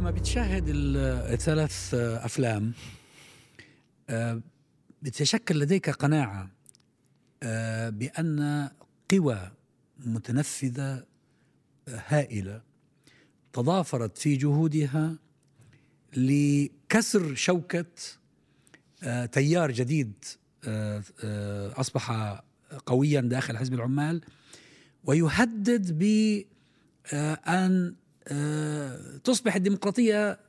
لما بتشاهد الثلاث أفلام آه، بتشكل لديك قناعة آه، بأن قوى متنفذة هائلة تضافرت في جهودها لكسر شوكة آه، تيار جديد أصبح قويا داخل حزب العمال ويهدد بان تصبح الديمقراطية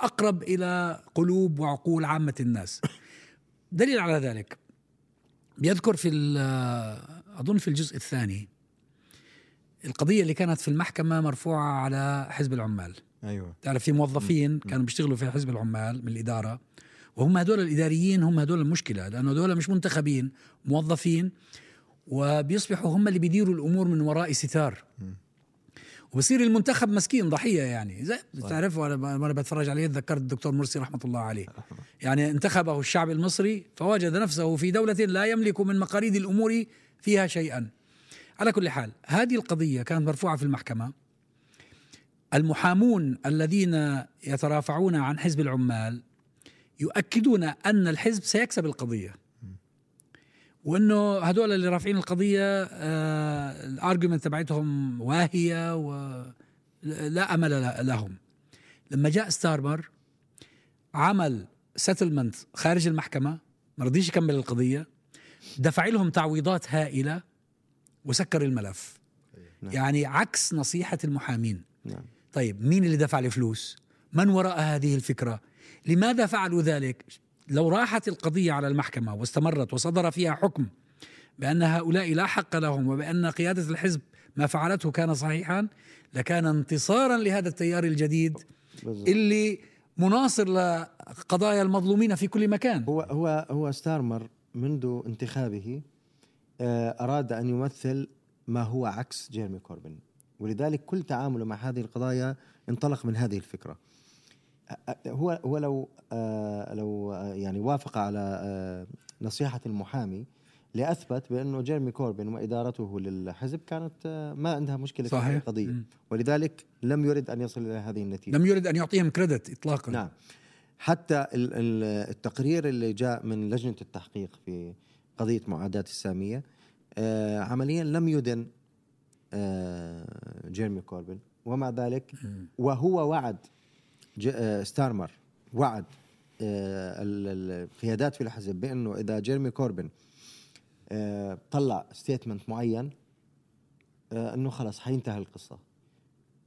أقرب إلى قلوب وعقول عامة الناس. دليل على ذلك بيذكر في أظن في الجزء الثاني القضية اللي كانت في المحكمة مرفوعة على حزب العمال. أيوه. تعرف في موظفين كانوا بيشتغلوا في حزب العمال من الإدارة وهم هدول الإداريين هم هدول المشكلة لأنه هدول مش منتخبين موظفين وبيصبحوا هم اللي بيديروا الأمور من وراء ستار. وبصير المنتخب مسكين ضحية يعني. زي تعرف وأنا بتفرج عليه تذكرت الدكتور مرسي رحمة الله عليه. يعني انتخبه الشعب المصري فوجد نفسه في دولة لا يملك من مقاليد الأمور فيها شيئا. على كل حال هذه القضية كانت مرفوعة في المحكمة. المحامون الذين يترافعون عن حزب العمال يؤكدون أن الحزب سيكسب القضية. وإنه هدول اللي رافعين القضية آه ال argument تبعتهم واهية ولا أمل لهم. لما جاء ستارمر عمل settlement خارج المحكمة ما رضيش يكمل القضية دفع لهم تعويضات هائلة وسكر الملف. نعم. يعني عكس نصيحة المحامين. نعم. طيب مين اللي دفع الفلوس من وراء هذه الفكرة؟ لماذا فعلوا ذلك؟ لو راحت القضية على المحكمة واستمرت وصدر فيها حكم بأن هؤلاء لا حق لهم وبأن قيادة الحزب ما فعلته كان صحيحا لكان انتصارا لهذا التيار الجديد بالزبط. اللي مناصر لقضايا المظلومين في كل مكان هو هو هو ستارمر منذ انتخابه آه، أراد أن يمثل ما هو عكس جيرمي كوربن ولذلك كل تعامله مع هذه القضايا انطلق من هذه الفكرة هو هو لو آه لو آه يعني وافق على آه نصيحة المحامي لأثبت بأنه جيرمي كوربين وإدارته للحزب كانت ما عندها مشكلة صحيح. في القضية. م. ولذلك لم يرد أن يصل إلى هذه النتيجة. لم يرد أن يعطيهم كريدت اطلاقا. نعم. حتى التقرير اللي جاء من لجنة التحقيق في قضية معاداة السامية عمليا لم يدن جيرمي كوربين. ومع ذلك وهو وعد ستارمر وعد آه، القيادات في الحزب بأنه إذا جيرمي كوربن آه، طلع statement معين إنه خلاص حينتهي القصة.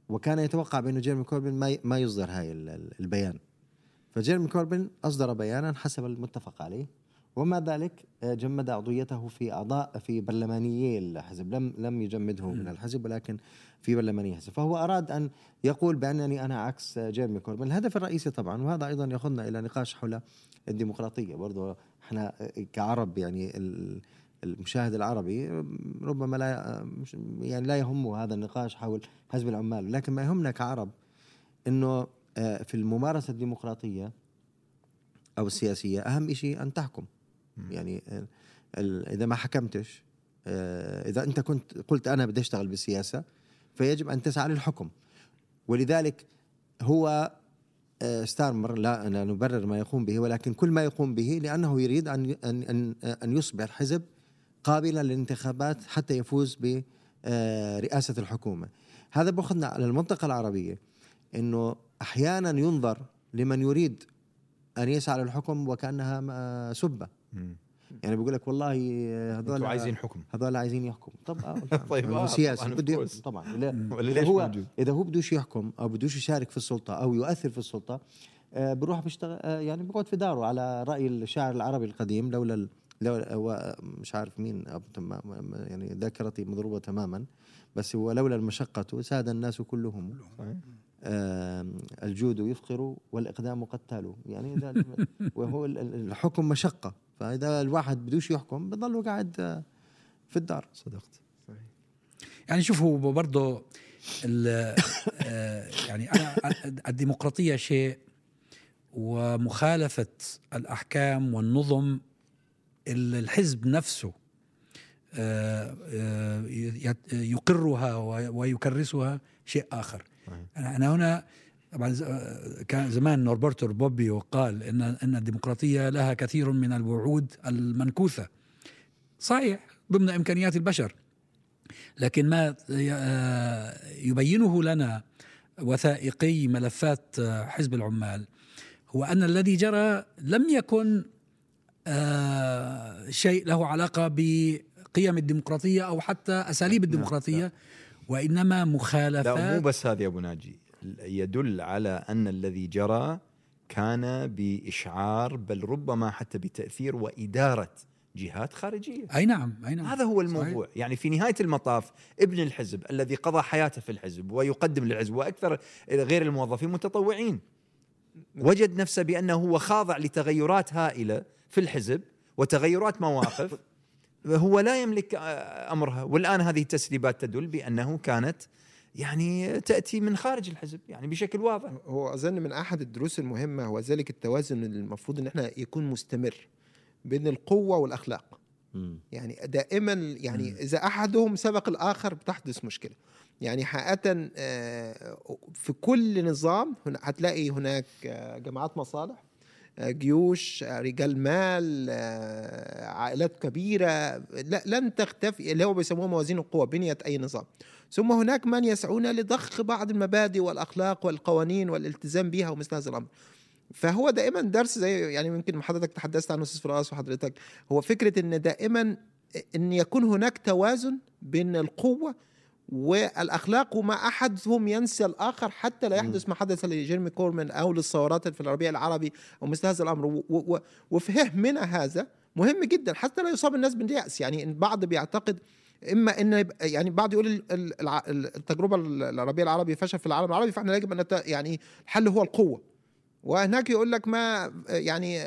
وكان يتوقع بأنه جيرمي كوربن ما ما يصدر هاي البيان. فجيرمي كوربن أصدر بيانا حسب المتفق عليه. ومع ذلك جمد عضويته في أعضاء في برلمانيي الحزب. لم لم يجمده من الحزب ولكن في برلمانية الحزب. فهو أراد أن يقول بأنني أنا عكس جيرمي كوربن. الهدف الرئيسي طبعا وهذا أيضا ياخذنا إلى نقاش حول الديمقراطية. برضو إحنا كعرب يعني المشاهد العربي ربما لا يعني لا يهمه هذا النقاش حول حزب العمال. لكن ما يهمنا كعرب إنه آه، في الممارسة الديمقراطية أو السياسية أهم شيء أن تحكم. يعني إذا ما حكمتش آه، إذا أنت كنت قلت أنا بدي أشتغل بالسياسة فيجب أن تسعى للحكم ولذلك هو آه، ستارمر لا أنا نبرر ما يقوم به ولكن كل ما يقوم به لأنه يريد أن أن أن يصبح الحزب قابلا للانتخابات حتى يفوز برئاسه آه، الحكومة. هذا بأخذنا على المنطقة العربية إنه أحيانا ينظر لمن يريد أن يسعى للحكم وكأنها سبة. يعني بيقول لك والله هذول عايزين حكم. هذول عايزين يحكم. طب آه طيب آه سياسي بده طبعا لا. هو إذا هو بدوش يحكم أو بدوش يشارك في السلطة أو يؤثر في السلطة آه بروح بيشتغل آه يعني بيقعد في داره على رأي الشاعر العربي القديم لولا لو مش عارف مين يعني ذاكرتي مضروبة تماما بس هو لولا المشقة ساد الناس كلهم. آه الجود يفقر والإقدام قتال. يعني وهو الحكم مشقة. فإذا الواحد بدوش يحكم بضله قاعد في الدار. صدقت. صحيح. يعني شوف هو برضه آه، يعني أنا الديمقراطية شيء ومخالفة الأحكام والنظم الحزب نفسه آه، آه، يقرها ويكرسها شيء آخر. أنا هنا طبعا كان زمان نوربرتو بوبي وقال ان إن الديمقراطية لها كثير من الوعود المنكوثة. صحيح ضمن إمكانيات البشر. لكن ما يبينه لنا وثائقي ملفات حزب العمال هو أن الذي جرى لم يكن شيء له علاقة بقيم الديمقراطية أو حتى أساليب نعم، الديمقراطية نعم. وإنما مخالفات لا مو بس هذا يا أبو ناجي. يدل على أن الذي جرى كان بإشعار بل ربما حتى بتأثير وإدارة جهات خارجية. أي نعم أي نعم. هذا هو الموضوع. صحيح. يعني في نهاية المطاف ابن الحزب الذي قضى حياته في الحزب ويقدم للحزب وأكثر غير الموظفين متطوعين وجد نفسه بأنه هو خاضع لتغيرات هائلة في الحزب وتغيرات مواقف. هو لا يملك أمرها. والآن هذه التسريبات تدل بأنه كانت يعني تأتي من خارج الحزب يعني بشكل واضح هو أظن من أحد الدروس المهمة هو ذلك التوازن المفروض إن إحنا يكون مستمر بين القوة والأخلاق م. يعني دائما يعني م. إذا أحدهم سبق الآخر بتحدث مشكلة يعني حقيقه آه، في كل نظام هتلاقي هناك آه، جماعات مصالح جيوش رجال مال عائلات كبيرة. لن تختفي اللي هو بيسموها موازين القوى بنيه أي نظام. ثم هناك من يسعون لضخ بعض المبادئ والأخلاق والقوانين والالتزام بها ومثل هذا الأمر. فهو دائما درس زي يعني يمكن حضرتك تحدثت عنه أستاذ فراس وحضرتك هو فكرة إن دائما إن يكون هناك توازن بين القوة والأخلاق وما أحدهم ينسى الآخر حتى لا يحدث ما حدث لجيرمي كورمان أو للثورات في الربيع العربي أو مثل هذا الأمر. وفهمنا هذا مهم جدا. حتى لا يصاب الناس باليأس. يعني البعض بيعتقد إما إن يعني بعض يقول التجربة الربيع العربي فشل في العالم العربي فإحنا يجب أن يعني الحل هو القوة. وهناك يقول لك ما يعني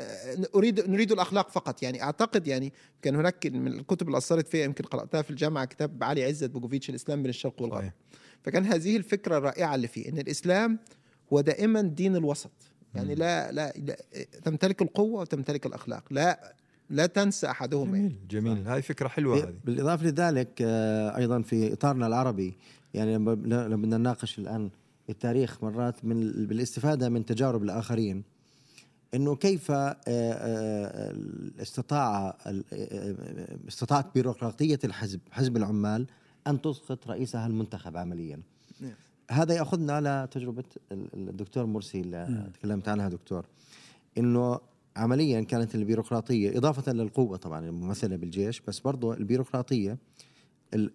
أريد نريد الأخلاق فقط. يعني أعتقد يعني كان هناك من الكتب اللي أثرت فيها يمكن قرأتها في الجامعة كتاب علي عزت بوجوفيتش الإسلام بين الشرق والغرب. فكان هذه الفكرة الرائعة اللي فيه إن الإسلام هو دائما دين الوسط. يعني لا لا, لا تمتلك القوة وتمتلك الأخلاق. لا لا تنسى أحدهما. جميل جميل. هاي فكرة حلوة هذه. بالإضافة لذلك آه، أيضا في إطارنا العربي يعني لما بدنا نناقش الآن التاريخ مرات من بالاستفادة من تجارب الآخرين إنه كيف آه، آه، استطاع استطاعت بيروقراطية الحزب حزب العمال أن تسقط رئيسها المنتخب عمليا نعم. هذا يأخذنا لتجربه الدكتور مرسي اللي نعم. تكلمت عنها دكتور إنه عمليا كانت البيروقراطية إضافة للقوة طبعا الممثلة بالجيش بس برضو البيروقراطية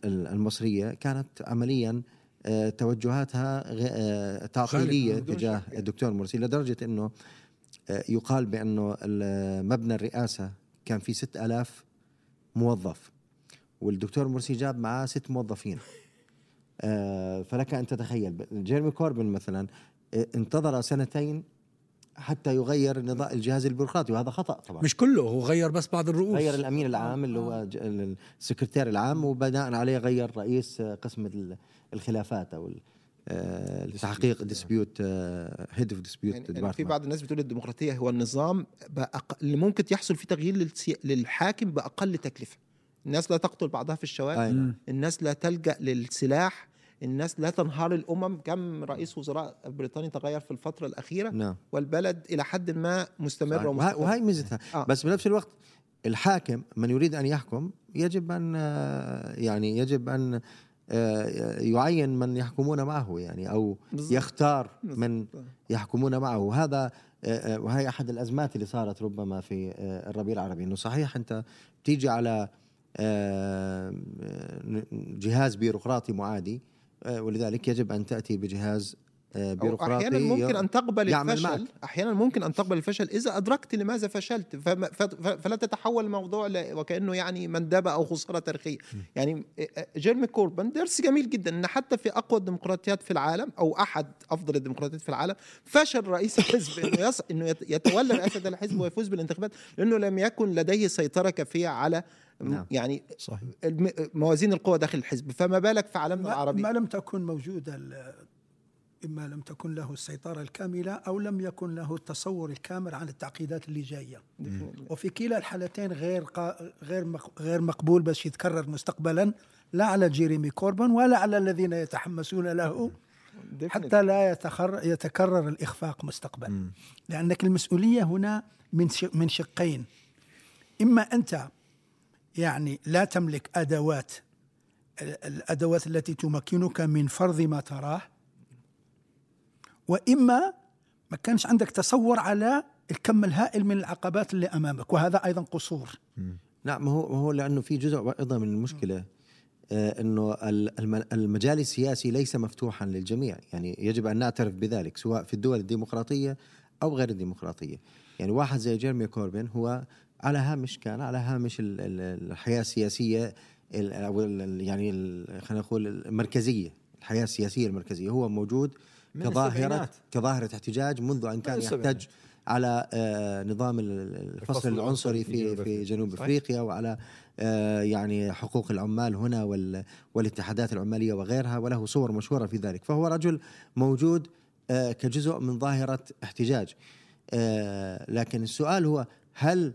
المصرية كانت عمليا آه، توجهاتها آه، تعطيليه تجاه الدكتور مرسي لدرجة إنه آه، يقال بأنه مبنى الرئاسة كان فيه ست ألاف موظف والدكتور مرسي جاب معاه ست موظفين. فلك أن تتخيل. جيرمي كوربن مثلا انتظر سنتين حتى يغير نظام الجهاز البيروقراطي وهذا خطأ طبعا. مش كله هو غير بس بعض الرؤوس. غير الأمين العام اللي هو السكرتير العام وبناء عليه غير رئيس قسم الخلافات أو التحقيق dispute head of dispute يعني في بعض الناس بتقول الديمقراطية هو النظام بأق... اللي ممكن يحصل فيه تغيير للسي... للحاكم بأقل تكلفة. الناس لا تقتل بعضها في الشوارع. أيوة. الناس لا تلجأ للسلاح. الناس لا تنهار الأمم كم رئيس وزراء بريطانيا تغير في الفترة الأخيرة نعم. والبلد إلى حد ما مستمره ومستقرة. وهي ميزتها آه. بس بنفس الوقت الحاكم من يريد أن يحكم يجب أن يعني يجب أن آه، يعين من يحكمون معه يعني أو بالزبط. يختار من يحكمون معه وهذا آه، آه، وهي أحد الأزمات اللي صارت ربما في الربيع العربي إنه صحيح أنت بتيجي على جهاز بيروقراطي معادي ولذلك يجب أن تأتي بجهاز بيروقراطي أحيانا ممكن أن تقبل الفشل معك. أحيانا ممكن أن تقبل الفشل. إذا أدركت لماذا فشلت فلا تتحول الموضوع وكأنه يعني مندبة أو خسارة تاريخية. يعني جيرمي كوربن درس جميل جدا إن حتى في أقوى الديمقراطيات في العالم أو أحد أفضل الديمقراطيات في العالم فشل رئيس الحزب إنه يص... إنه يتولى رئاسه الحزب ويفوز بالانتخابات لأنه لم يكن لديه سيطرة كافية على نعم. يعني صحيح. موازين القوى داخل الحزب فما بالك في عالمنا العربي ما لم تكن موجوده إما لم تكن له السيطرة الكاملة أو لم يكن له التصور الكامل عن التعقيدات اللي جاية وفي كلا الحالتين غير غير غير مقبول باش يتكرر مستقبلا لا على جيريمي كوربن ولا على الذين يتحمسون له حتى لا يتخر يتكرر الإخفاق مستقبلا. لأنك المسؤولية هنا من ش- من شقين. إما أنت يعني لا تملك أدوات ال- الأدوات التي تمكنك من فرض ما تراه وإما ما كانش عندك تصور على الكم الهائل من العقبات اللي أمامك وهذا أيضا قصور لا ما هو ما هو لأنه في جزء أيضا من المشكلة آه إنه ال- الم- المجال السياسي ليس مفتوحا للجميع، يعني يجب أن نعترف بذلك سواء في الدول الديمقراطية أو غير الديمقراطية. يعني واحد زي جيرمي كوربين هو على هامش كان على هامش ال- ال- الحياة السياسية ال- أو يعني خلينا نقول المركزية، الحياة السياسية المركزية هو موجود كظاهرة. كظاهرة احتجاج منذ أن كان. يحتج على آه، نظام ال- الفصل العنصري في في جنوب. أفريقيا وعلى آه، يعني حقوق العمال هنا وال- والاتحادات العمالية وغيرها وله صور مشهورة في ذلك فهو رجل موجود آه، كجزء من ظاهرة احتجاج لكن السؤال هو هل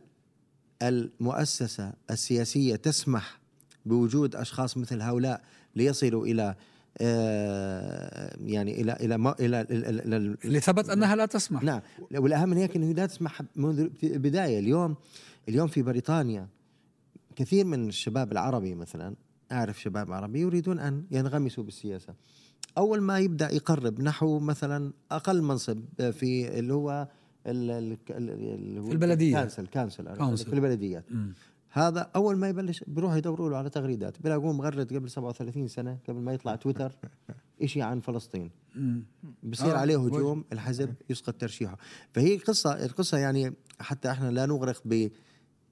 المؤسسة السياسية تسمح بوجود أشخاص مثل هؤلاء ليصلوا إلى آه، يعني إلى إلى ما- إلى, إلى, إلى, إلى اللي ثبت أنها لا تسمح. نعم. والأهم من هيك انه لا تسمح منذ البداية. اليوم اليوم في بريطانيا كثير من الشباب العربي مثلا أعرف شباب عربي يريدون أن ينغمسوا بالسياسة. أول ما يبدأ يقرب نحو مثلا أقل منصب في اللي هو ال- ال- ال- اللي هو في البلدية. council council council. في البلديات مم. هذا أول ما يبلش بيروح يدوروا له على تغريدات بلاقوه مغرد قبل 37 سنة قبل ما يطلع تويتر شيء عن فلسطين. بصير آه، عليه. هجوم الحزب يسقط ترشيحه فهي قصة القصة يعني حتى إحنا لا نغرق ب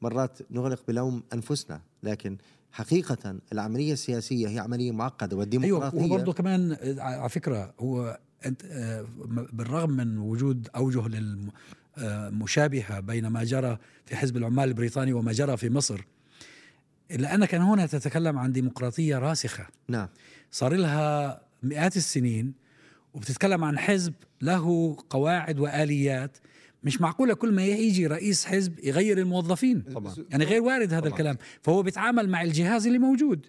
مرات نغرق بلوم أنفسنا لكن حقيقة العملية السياسية هي عملية معقدة أيوه والديمقراطية هو برضه كمان آه، على فكرة هو بالرغم من وجود أوجه للمشابهه بين ما جرى في حزب العمال البريطاني وما جرى في مصر إلا أنك هنا تتكلم عن ديمقراطية راسخة. نعم. صار لها مئات السنين وبتتكلم عن حزب له قواعد وآليات مش معقولة كل ما يجي رئيس حزب يغير الموظفين. طبعا. يعني غير وارد هذا طبعاً. الكلام. فهو بيتعامل مع الجهاز اللي موجود.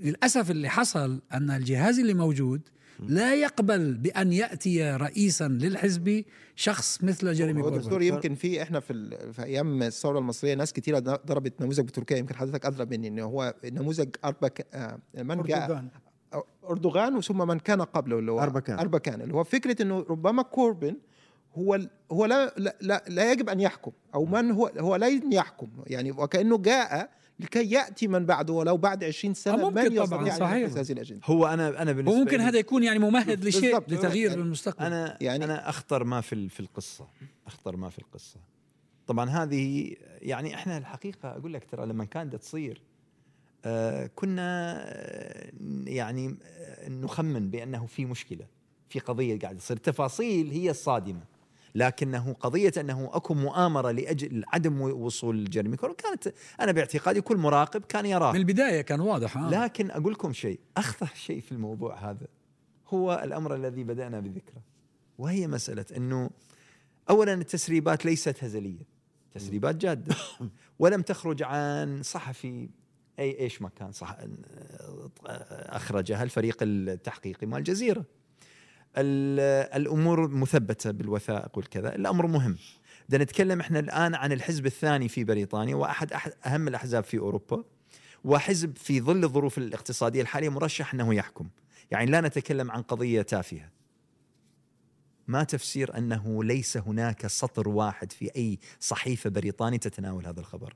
للأسف اللي حصل أن الجهاز اللي موجود لا يقبل بأن يأتي رئيسا للحزب شخص مثل جيريمي هو دكتور كوربن يمكن في إحنا في, ال- في أيام الثورة المصرية ناس كثيره ضربت نموذج بتركيا يمكن حضرتك أدرى مني إنه هو نموذج اربك آه، من جاء أردوغان. أردوغان وثم من كان قبله اللي هو أربكان. اربكان اللي هو فكرة إنه ربما كوربن هو هو لا لا, لا, لا يجب أن يحكم أو من هو هو لن يحكم يعني وكأنه جاء لكي يأتي من بعده ولو بعد 20 سنة آه، ممكن من طبعاً، يستطيع ان صحيح. ينفذ هذه الأجندة. هو أنا أنا بالنسبة وممكن هذا يكون يعني ممهد لشيء. لتغيير يعني بالمستقبل أنا يعني- أنا أخطر ما في ال- في القصة. أخطر ما في القصة. طبعا هذه يعني إحنا الحقيقة أقول لك ترى لما كانت تصير آه كنا آه، يعني آه، نخمن بأنه في مشكلة في قضية قاعدة تصير. التفاصيل هي الصادمة. لكنه قضية أنه أكو مؤامرة لأجل عدم وصول جيرمي كوربن كانت أنا باعتقادي كل مراقب كان يراه من البداية كان واضح آه. لكن أقول لكم شيء أخطر شيء في الموضوع هذا هو الأمر الذي بدأنا بذكره وهي مسألة أنه اولا التسريبات ليست هزلية تسريبات جادة. ولم تخرج عن صحفي أي إيش ما كان صح أخرجها الفريق التحقيقي مال الجزيرة. ال- الأمور مثبتة بالوثائق والكذا الأمر مهم. بدنا نتكلم إحنا الآن عن الحزب الثاني في بريطانيا وأحد أهم الأحزاب في أوروبا وحزب في ظل الظروف الاقتصادية الحالية مرشح أنه يحكم. يعني لا نتكلم عن قضية تافهة. ما تفسير أنه ليس هناك سطر واحد في أي صحيفة بريطاني تتناول هذا الخبر؟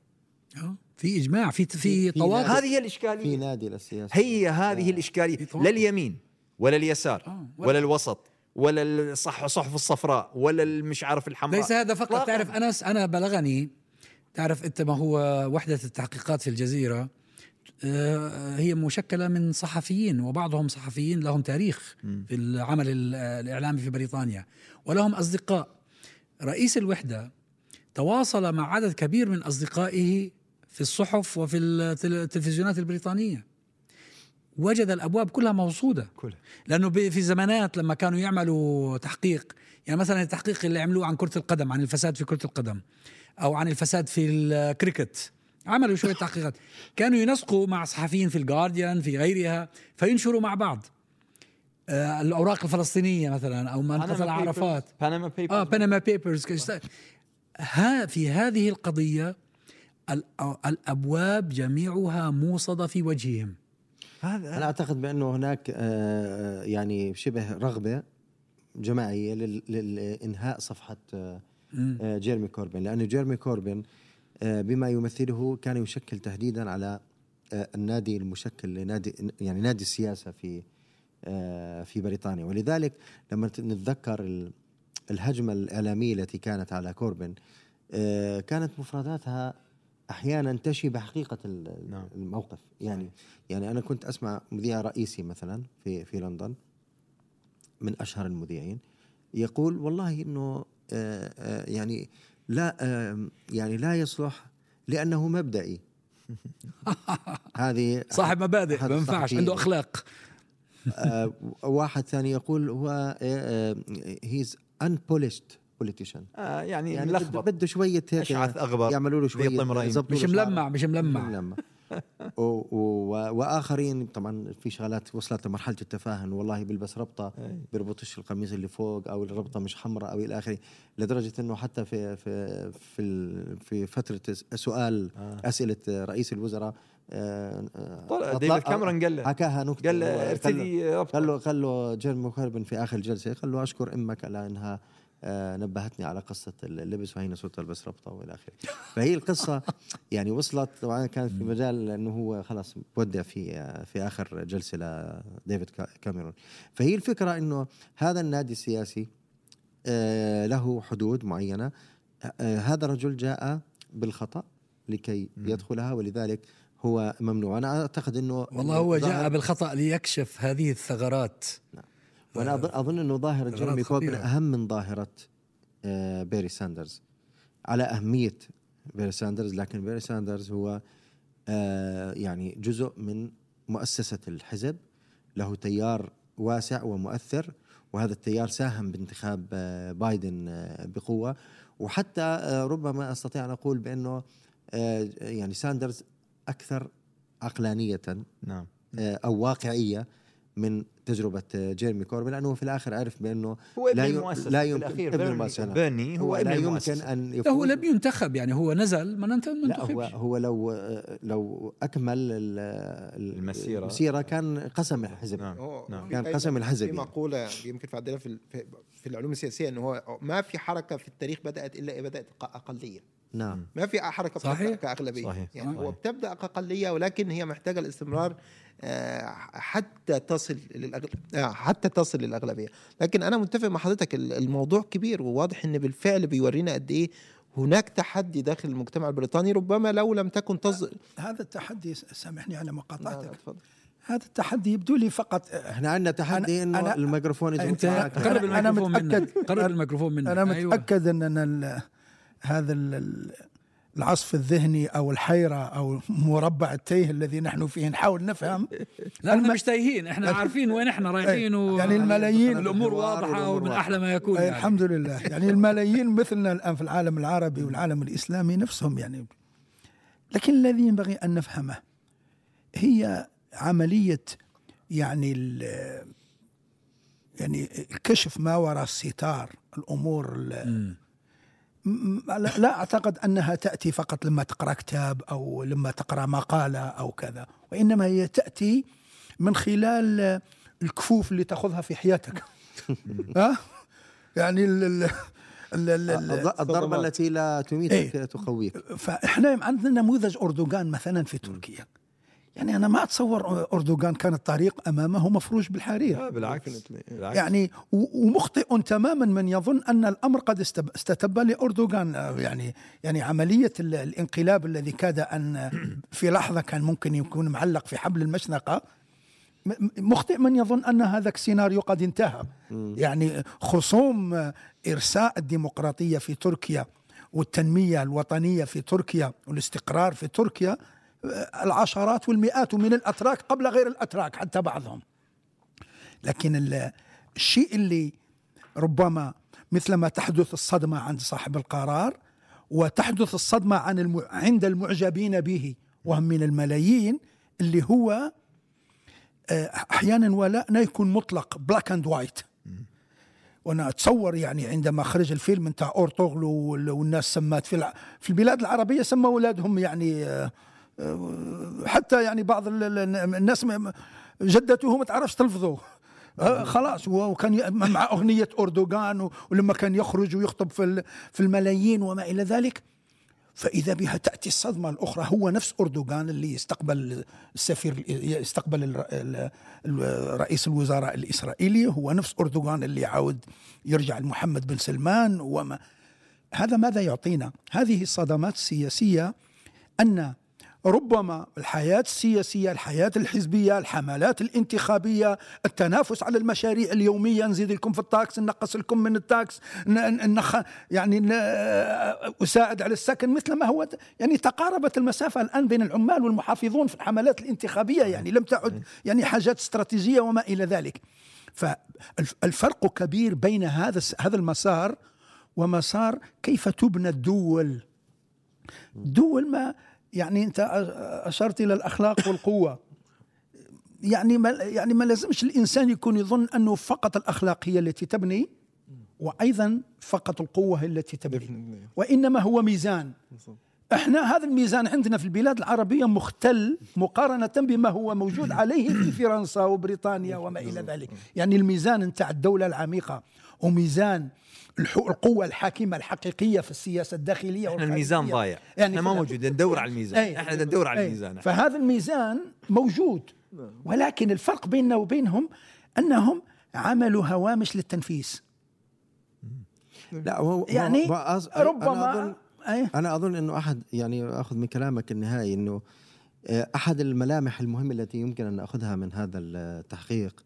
آه. في إجماع في في في- في طواقع هذه هي في الاشكاليه نادي للسياسة. هي هذه الإشكالية. في لا طواقع. اليمين ولا اليسار آه. ولا- ولا الوسط ولا الصح صحف الصفراء ولا المش عارف الحمراء ليس هذا فقط. تعرف انس أنا بلغني تعرف أنت ما هو وحدة التحقيقات في الجزيرة آه، هي مشكلة من صحفيين وبعضهم صحفيين لهم تاريخ في العمل ال- الإعلامي في بريطانيا ولهم أصدقاء رئيس الوحدة تواصل مع عدد كبير من أصدقائه في الصحف وفي التل- التلفزيونات البريطانية وجد الأبواب كلها موصودة. كلها. لأنه في زمانات لما كانوا يعملوا تحقيق يعني مثلا التحقيق اللي عملوه عن كرة القدم عن الفساد في كرة القدم أو عن الفساد في الكريكت عملوا شوية تحقيقات. كانوا ينسقوا مع صحفيين في الجارديان في غيرها فينشروا مع بعض. آه، الأوراق الفلسطينية مثلا أو من قتل عرفات Panama Papers آه Panama Papers ها في هذه القضية الأبواب جميعها موصدة في وجههم. هذا أنا أعتقد بأنه هناك آه، يعني شبه رغبة جماعية للإنهاء صفحة آه، آه، جيرمي كوربن لأنه جيرمي كوربن آه، بما يمثله كان يشكل تهديدا على آه، النادي المشكل لنادي يعني نادي السياسة في آه، في بريطانيا. ولذلك لما نتذكر ال- الهجمة الإعلامية التي كانت على كوربن آه، كانت مفرداتها أحيانا تشي حقيقه ال- نعم. الموقف. يعني يعني أنا كنت أسمع مذيع رئيسي مثلا في في لندن من أشهر المذيعين يقول والله إنه آه، آه، يعني لا يعني لا يصلح لأنه مبدئي. هذه صاحب مبادئ ما ينفعش. عنده أخلاق. آه، واحد ثاني يقول هو هيز unpolished. Politician. آه يعني, يعني ملخبط. بده شوية هيك أشعث أغبر. يعملوا له شوية مش له شعره. ملمع مش ملمع. ملمع. و و وآخرين طبعا في شغلات وصلت لمرحلة التفاهن والله بيلبس ربطة أي. بيربطش القميص اللي فوق أو الربطة مش حمراء أو إلى آخره. لدرجة إنه حتى في في في ال- في فترة سؤال آه. أسئلة رئيس الوزراء آه، آه، طلع أطلق- ديفيد كاميرون قال له حكاها نكتة. قال له هو- قال له- ارتدي ربطة. قال له قال له جيرمي كوربن في آخر الجلسه قال له أشكر إمك على إنها آه، نبهتني على قصة اللبس وهي صرت البس ربطه وإلى آخره. فهي القصة يعني وصلت طبعا كانت في مجال إنه هو خلاص بودع في آه، في آخر جلسة لديفيد كا- كاميرون. فهي الفكرة إنه هذا النادي السياسي آه، له حدود معينة. آه، هذا الرجل جاء بالخطأ لكي يدخلها ولذلك هو ممنوع. أنا أعتقد إنه والله هو جاء بالخطأ ليكشف هذه الثغرات. وأنا أظن, أظن إنه ظاهرة جيرمي كوربن. أهم من ظاهرة آه، بيرني ساندرز. على أهمية بيرني ساندرز لكن بيرني ساندرز هو آه، يعني جزء من مؤسسة الحزب. له تيار واسع ومؤثر وهذا التيار ساهم بانتخاب آه، بايدن بقوة. وحتى ربما أستطيع أن أقول بأنه يعني ساندرز أكثر عقلانية نعم. أو واقعية. من تجربة جيرمي كوربن لأنه في الآخر عرف بأنه هو ابن لا يم- المؤسسة لا في يمكن- الأخير ابن نعم. بيرني هو ابن لا يمكن أن لا يفوز هو لم ينتخب يعني هو نزل ما ما لا هو انتخبش هو لو لو أكمل ال- ال- المسيرة. المسيرة كان قسم الحزب نعم هو نعم. في كان قسم الحزب في يعني. مقولة يمكن في في ال- في- في العلوم السياسية إنه هو ما في حركة في التاريخ بدأت إلا بدأت أقلية نعم ما في حركة صحيح. كأغلبية صحيح. يعني صحيح. هو بتبدأ كأقلية ولكن هي محتاجة الاستمرار حتى تصل للأغل... آه، حتى تصل للأغلبية لكن أنا متفق مع حضرتك ال- الموضوع كبير وواضح إن بالفعل بيورينا قد إيه هناك تحدي داخل المجتمع البريطاني ربما لو لم تكن تصل هذا التحدي سامحني على مقاطعتك تفضل. هذا التحدي يبدو لي فقط إحنا عندنا تحدي أنا- إنه أنا- الميكروفون يزبط انت. قرب الميكروفون منك قرب الميكروفون منك أنا أيوة. متأكد إن أنا ال- هذا ال- العصف الذهني أو الحيرة أو مربع التيه الذي نحن فيه نحاول نفهم لا إحنا مش تايهين إحنا عارفين وين إحنا رايحين و... يعني الملايين الأمور الحوار واضحة ومن. أحلى ما يكون أي يعني. الحمد لله يعني الملايين مثلنا الآن في العالم العربي والعالم الإسلامي نفسهم يعني لكن الذي ينبغي أن نفهمه هي عملية يعني ال- يعني كشف ما وراء الستار الأمور لا أعتقد أنها تأتي فقط لما تقرأ كتاب أو لما تقرأ مقالة أو كذا وإنما هي تأتي من خلال الكفوف اللي تأخذها في حياتك ها يعني ال ال ال ال ال الض- الضربه. التي لا تميتك إيه. تقويك فإحنا عندنا نموذج أردوغان مثلا في تركيا يعني أنا ما أتصور أردوغان كان الطريق أمامه مفروش بالحرير. لا بالعكس. بالعكس. يعني ومخطئ تماما من يظن أن الأمر قد استتب لأردوغان. يعني يعني عملية ال- الانقلاب الذي كاد أن في لحظة كان ممكن يكون معلق في حبل المشنقة مخطئ من يظن أن هذا السيناريو قد انتهى. يعني خصوم إرساء الديمقراطية في تركيا والتنمية الوطنية في تركيا والاستقرار في تركيا العشرات والمئات من الأتراك قبل غير الأتراك حتى بعضهم. لكن ال- الشيء اللي ربما مثلما تحدث الصدمة عند صاحب القرار وتحدث الصدمة عن الم... عند المعجبين به وهم من الملايين اللي هو آه، أحيانا ولائنا يكون مطلق black and white وأنا أتصور يعني عندما خرج الفيلم نتاع أرطغرل وال- والناس سمات في في البلاد العربية سموا أولادهم يعني آه، حتى يعني بعض ال- ال- الناس جدته ما تعرفش تلفظه. آه، خلاص هو وكان مع أغنية أردوغان ولما كان يخرج ويخطب في في الملايين وما إلى ذلك. فإذا بها تأتي الصدمة الأخرى هو نفس أردوغان اللي يستقبل السفير ال- رئيس الوزراء الإسرائيلي. هو نفس أردوغان اللي يعاود يرجع لمحمد بن سلمان وما. هذا ماذا يعطينا؟ هذه الصدمات السياسية أن ربما الحياة السياسية الحياة الحزبية الحملات الانتخابية التنافس على المشاريع اليومية. نزيد لكم في ال tax نقص لكم من ال tax نخ يعني ن- أساعد على السكن. مثل ما هو يعني تقاربت المسافة الآن بين العمال والمحافظون في الحملات الانتخابية. يعني لم تعد يعني حاجات استراتيجية وما إلى ذلك. فالفرق كبير بين هذا هذا المسار ومسار كيف تبنى الدول. دول ما يعني انت أشرت إلى الأخلاق والقوة. يعني ما يعني ما لازمش الإنسان يكون يظن أنه فقط الأخلاق هي التي تبني وأيضا فقط القوة هي التي تبني. وإنما هو ميزان. إحنا هذا الميزان عندنا في البلاد العربية مختل مقارنة بما هو موجود عليه في فرنسا وبريطانيا وما إلى ذلك. يعني الميزان نتاع الدولة العميقة وميزان الح- القوة الحاكمة الحقيقية في السياسة الداخلية إحنا الميزان. ضايع يعني إحنا ما موجود ندور على الميزان أي. إحنا ندور على أي. الميزان فهذا الميزان موجود ولكن الفرق بيننا وبينهم أنهم عملوا هوامش للتنفيذ لا هو يعني هو أظ... أنا ربما أظن أي. أنا أظن إنه أحد يعني أخذ من كلامك النهائي إنه آه، أحد الملامح المهمة التي يمكن أن نأخذها من هذا التحقيق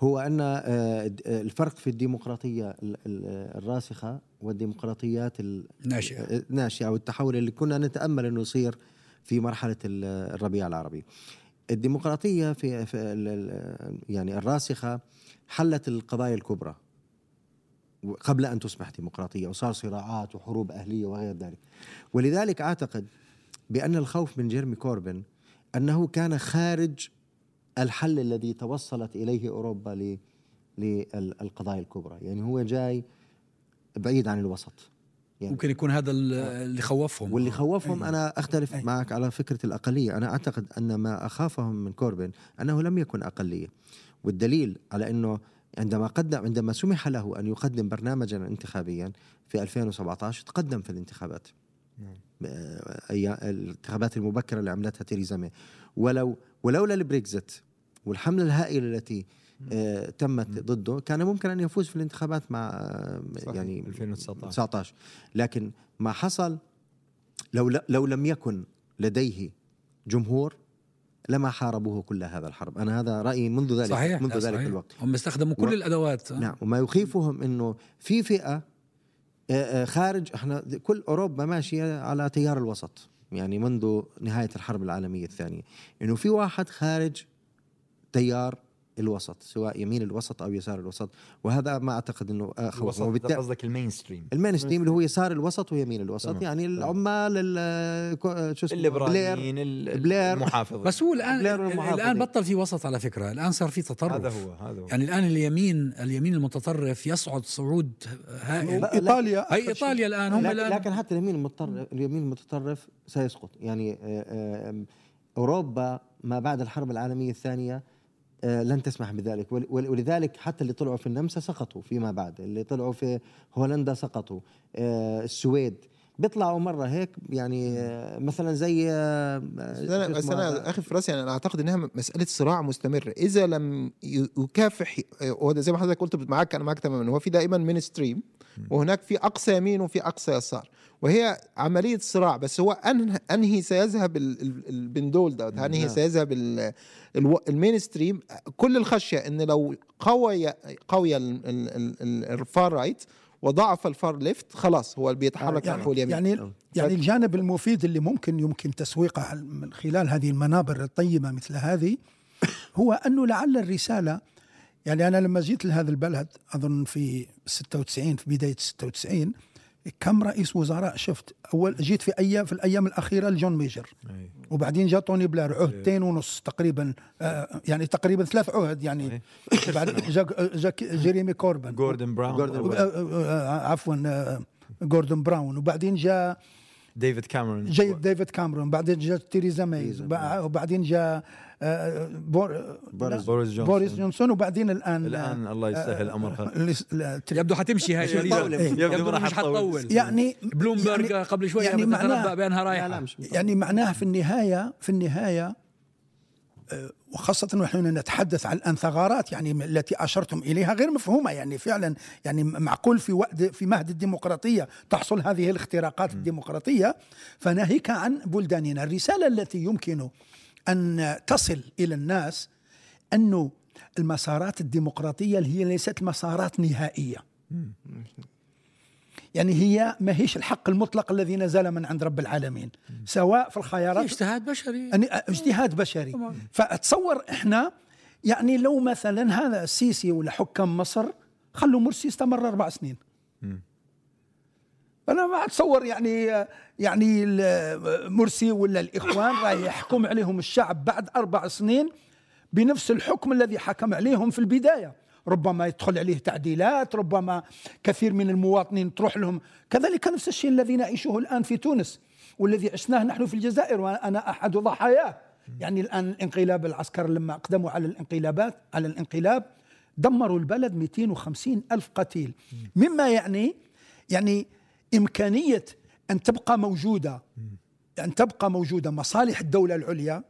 هو أن آه، آه، الفرق في الديمقراطية ال- ال- الراسخة والديمقراطيات ال- ناشئة. آه، الناشئه أو التحول اللي كنا نتأمل إنه يصير في مرحلة ال- الربيع العربي. الديمقراطية في, في يعني الراسخة حلت القضايا الكبرى قبل أن تصبح ديمقراطية وصار صراعات وحروب أهلية وغير ذلك ولذلك أعتقد بأن الخوف من جيرمي كوربن أنه كان خارج الحل الذي توصلت إليه أوروبا للقضايا الكبرى. يعني هو جاي بعيد عن الوسط. يعني ممكن يكون هذا ال- اللي خوفهم. واللي خوفهم أي. أنا أختلف أي. معك على فكرة الأقلية. أنا أعتقد أن ما أخافهم من كوربن أنه لم يكن أقلية. والدليل على إنه عندما قدم عندما سمح له أن يقدم برنامجا انتخابيا في 2017 تقدم في الانتخابات. آه، أي الانتخابات المبكرة اللي عملتها تيريزا ماي ولو ولولا البريكزت والحملة الهائلة التي آه، تمت ضده كان ممكن أن يفوز في الانتخابات مع آه، صحيح، يعني 2019. 19 لكن ما حصل لو لو لم يكن لديه جمهور لما حاربوه كل هذا الحرب. أنا هذا رأيي منذ ذلك صحيح منذ لا، ذلك صحيح. الوقت. هم استخدموا كل و- الأدوات. نعم وما يخيفهم إنه في فئة آه، آه، خارج إحنا كل أوروبا ماشية على تيار الوسط يعني منذ نهاية الحرب العالمية الثانية. إنه في واحد خارج تيار الوسط سواء يمين الوسط أو يسار الوسط. وهذا ما أعتقد إنه اخوف الوسط ده وبالتالي قصدك ال mainstream ال mainstream اللي هو يسار الوسط ويمين الوسط. تمام. يعني العمال ال- كو- شو اسمه؟ بلير. الليبراليين ال- بلير. المحافظين بس هو الآن. الآن بطل في وسط على فكرة. الآن صار في تطرف. هذا هو هذا هو. يعني الآن اليمين اليمين المتطرف يصعد صعود هائل. لا، إيطاليا. هي إيطاليا الآن هم لكن, الان لكن حتى اليمين المتطرف اليمين المتطرف سيسقط. يعني آه، آه، أوروبا ما بعد الحرب العالمية الثانية آه، لن تسمح بذلك. ول- ول- ولذلك حتى اللي طلعوا في النمسا سقطوا فيما بعد. اللي طلعوا في هولندا سقطوا. آه، السويد. بيطلعوا مرة هيك يعني آه، مثلا زي آه، بس أنا بس اخر في راسي يعني أنا أعتقد إنها مسألة صراع مستمر. إذا لم يكافح وده زي ما حضرتك قلت معاك أنا معاك تماما. هو في دائما مين ستريم وهناك في أقصى يمين وفي أقصى يسار. وهي عملية صراع بس هو أنهي, سيذهب ال- ال- البندول ده أنهي نعم. سيذهب ال mainstream. كل الخشية إن لو قوي قوي ال- ال- ال- ال- far right وضعف ال far left خلاص هو بيتحرك يعني نحو اليمين. يعني يعني الجانب المفيد اللي ممكن يمكن تسويقه من خلال هذه المنابر الطيبة مثل هذه هو أنه لعل الرسالة يعني أنا لما جيت لهذا البلد أظن في 96 في بداية 96 كم رئيس وزراء شفت؟ أول جيت في أيام في الأيام الأخيرة لجون ميجر. أي. وبعدين جاء توني بلير عهدتين ونص تقريبا آه، يعني تقريبا ثلاث عهد يعني بعد جاء جاء جيريمي كوربن. جوردن براون جوردن آه، آه، آه، عفوا آه، جوردن براون وبعدين جاء ديفيد كاميرون جاي ديفيد كاميرون بعدين جاء تيريزا ماي وبع- وبعدين جاء آه، بور بوريس بوريس جونسون. بوريس جونسون وبعدين الآن الآن الله يسهل أمرها. آه، لا، تري- يبدو حتمشي هاي. شريفه طولة. يبدو يبدو مش راح حتطول. يعني بلومبرج يعني- قبل شوي يعني يعني معناه- تتنبأ بأنها رايحة. يعني معناها في النهايه في النهاية آه، وخاصة ونحن نتحدث عن الآن ثغرات يعني التي أشرتم إليها غير مفهومة يعني فعلا يعني معقول في وقت في مهد الديمقراطية تحصل هذه الاختراقات الديمقراطية. فناهيك عن بلداننا. الرسالة التي يمكن أن تصل إلى الناس أنه المسارات الديمقراطية هي ليست مسارات نهائية. يعني هي ما هيش الحق المطلق الذي نزل من عند رب العالمين سواء في الخيارات اجتهاد بشري. يعني اجتهاد بشري. فاتصور إحنا يعني لو مثلا هذا السيسي ولا حكام مصر خلوا مرسي استمر أربع سنين. أنا ما أتصور يعني يعني ال- مرسي ولا الإخوان راح يحكم عليهم الشعب بعد أربع سنين بنفس الحكم الذي حكم عليهم في البداية. ربما يدخل عليه تعديلات ربما كثير من المواطنين تروح لهم. كذلك نفس الشيء الذي نعيشه الآن في تونس والذي عشناه نحن في الجزائر وأنا أحد ضحاياه. يعني الآن الانقلاب العسكر لما أقدموا على الانقلابات على الانقلاب دمروا البلد 250 ألف قتيل. مما يعني يعني إمكانية أن تبقى موجودة أن تبقى موجودة مصالح الدولة العليا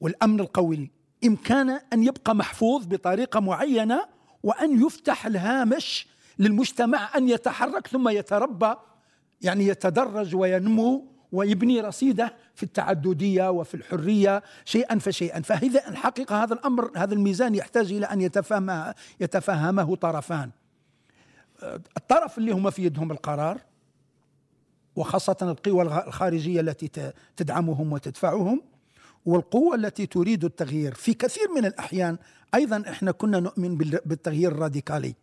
والأمن القومي إمكان أن يبقى محفوظ بطريقة معينة وأن يفتح الهامش للمجتمع أن يتحرك ثم يتربى يعني يتدرج وينمو ويبني رصيده في التعددية وفي الحرية شيئا فشيئا. فهذا الحقيقة هذا الأمر هذا الميزان يحتاج إلى أن يتفهم يتفهمه طرفان. الطرف اللي هم في يدهم القرار وخاصة القوى الخارجية التي تدعمهم وتدفعهم والقوة التي تريد التغيير. في كثير من الأحيان أيضا إحنا كنا نؤمن بال- بالتغيير الراديكالي.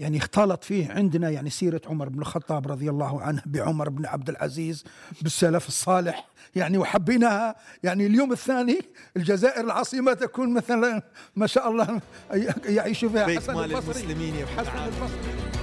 يعني اختلط فيه عندنا يعني سيرة عمر بن الخطاب رضي الله عنه بعمر بن عبد العزيز بالسلف الصالح. يعني وحبيناها يعني اليوم الثاني الجزائر العاصمة تكون مثلا ما شاء الله يعيش فيها حسن البصري. المسلمين يا حسن البصري.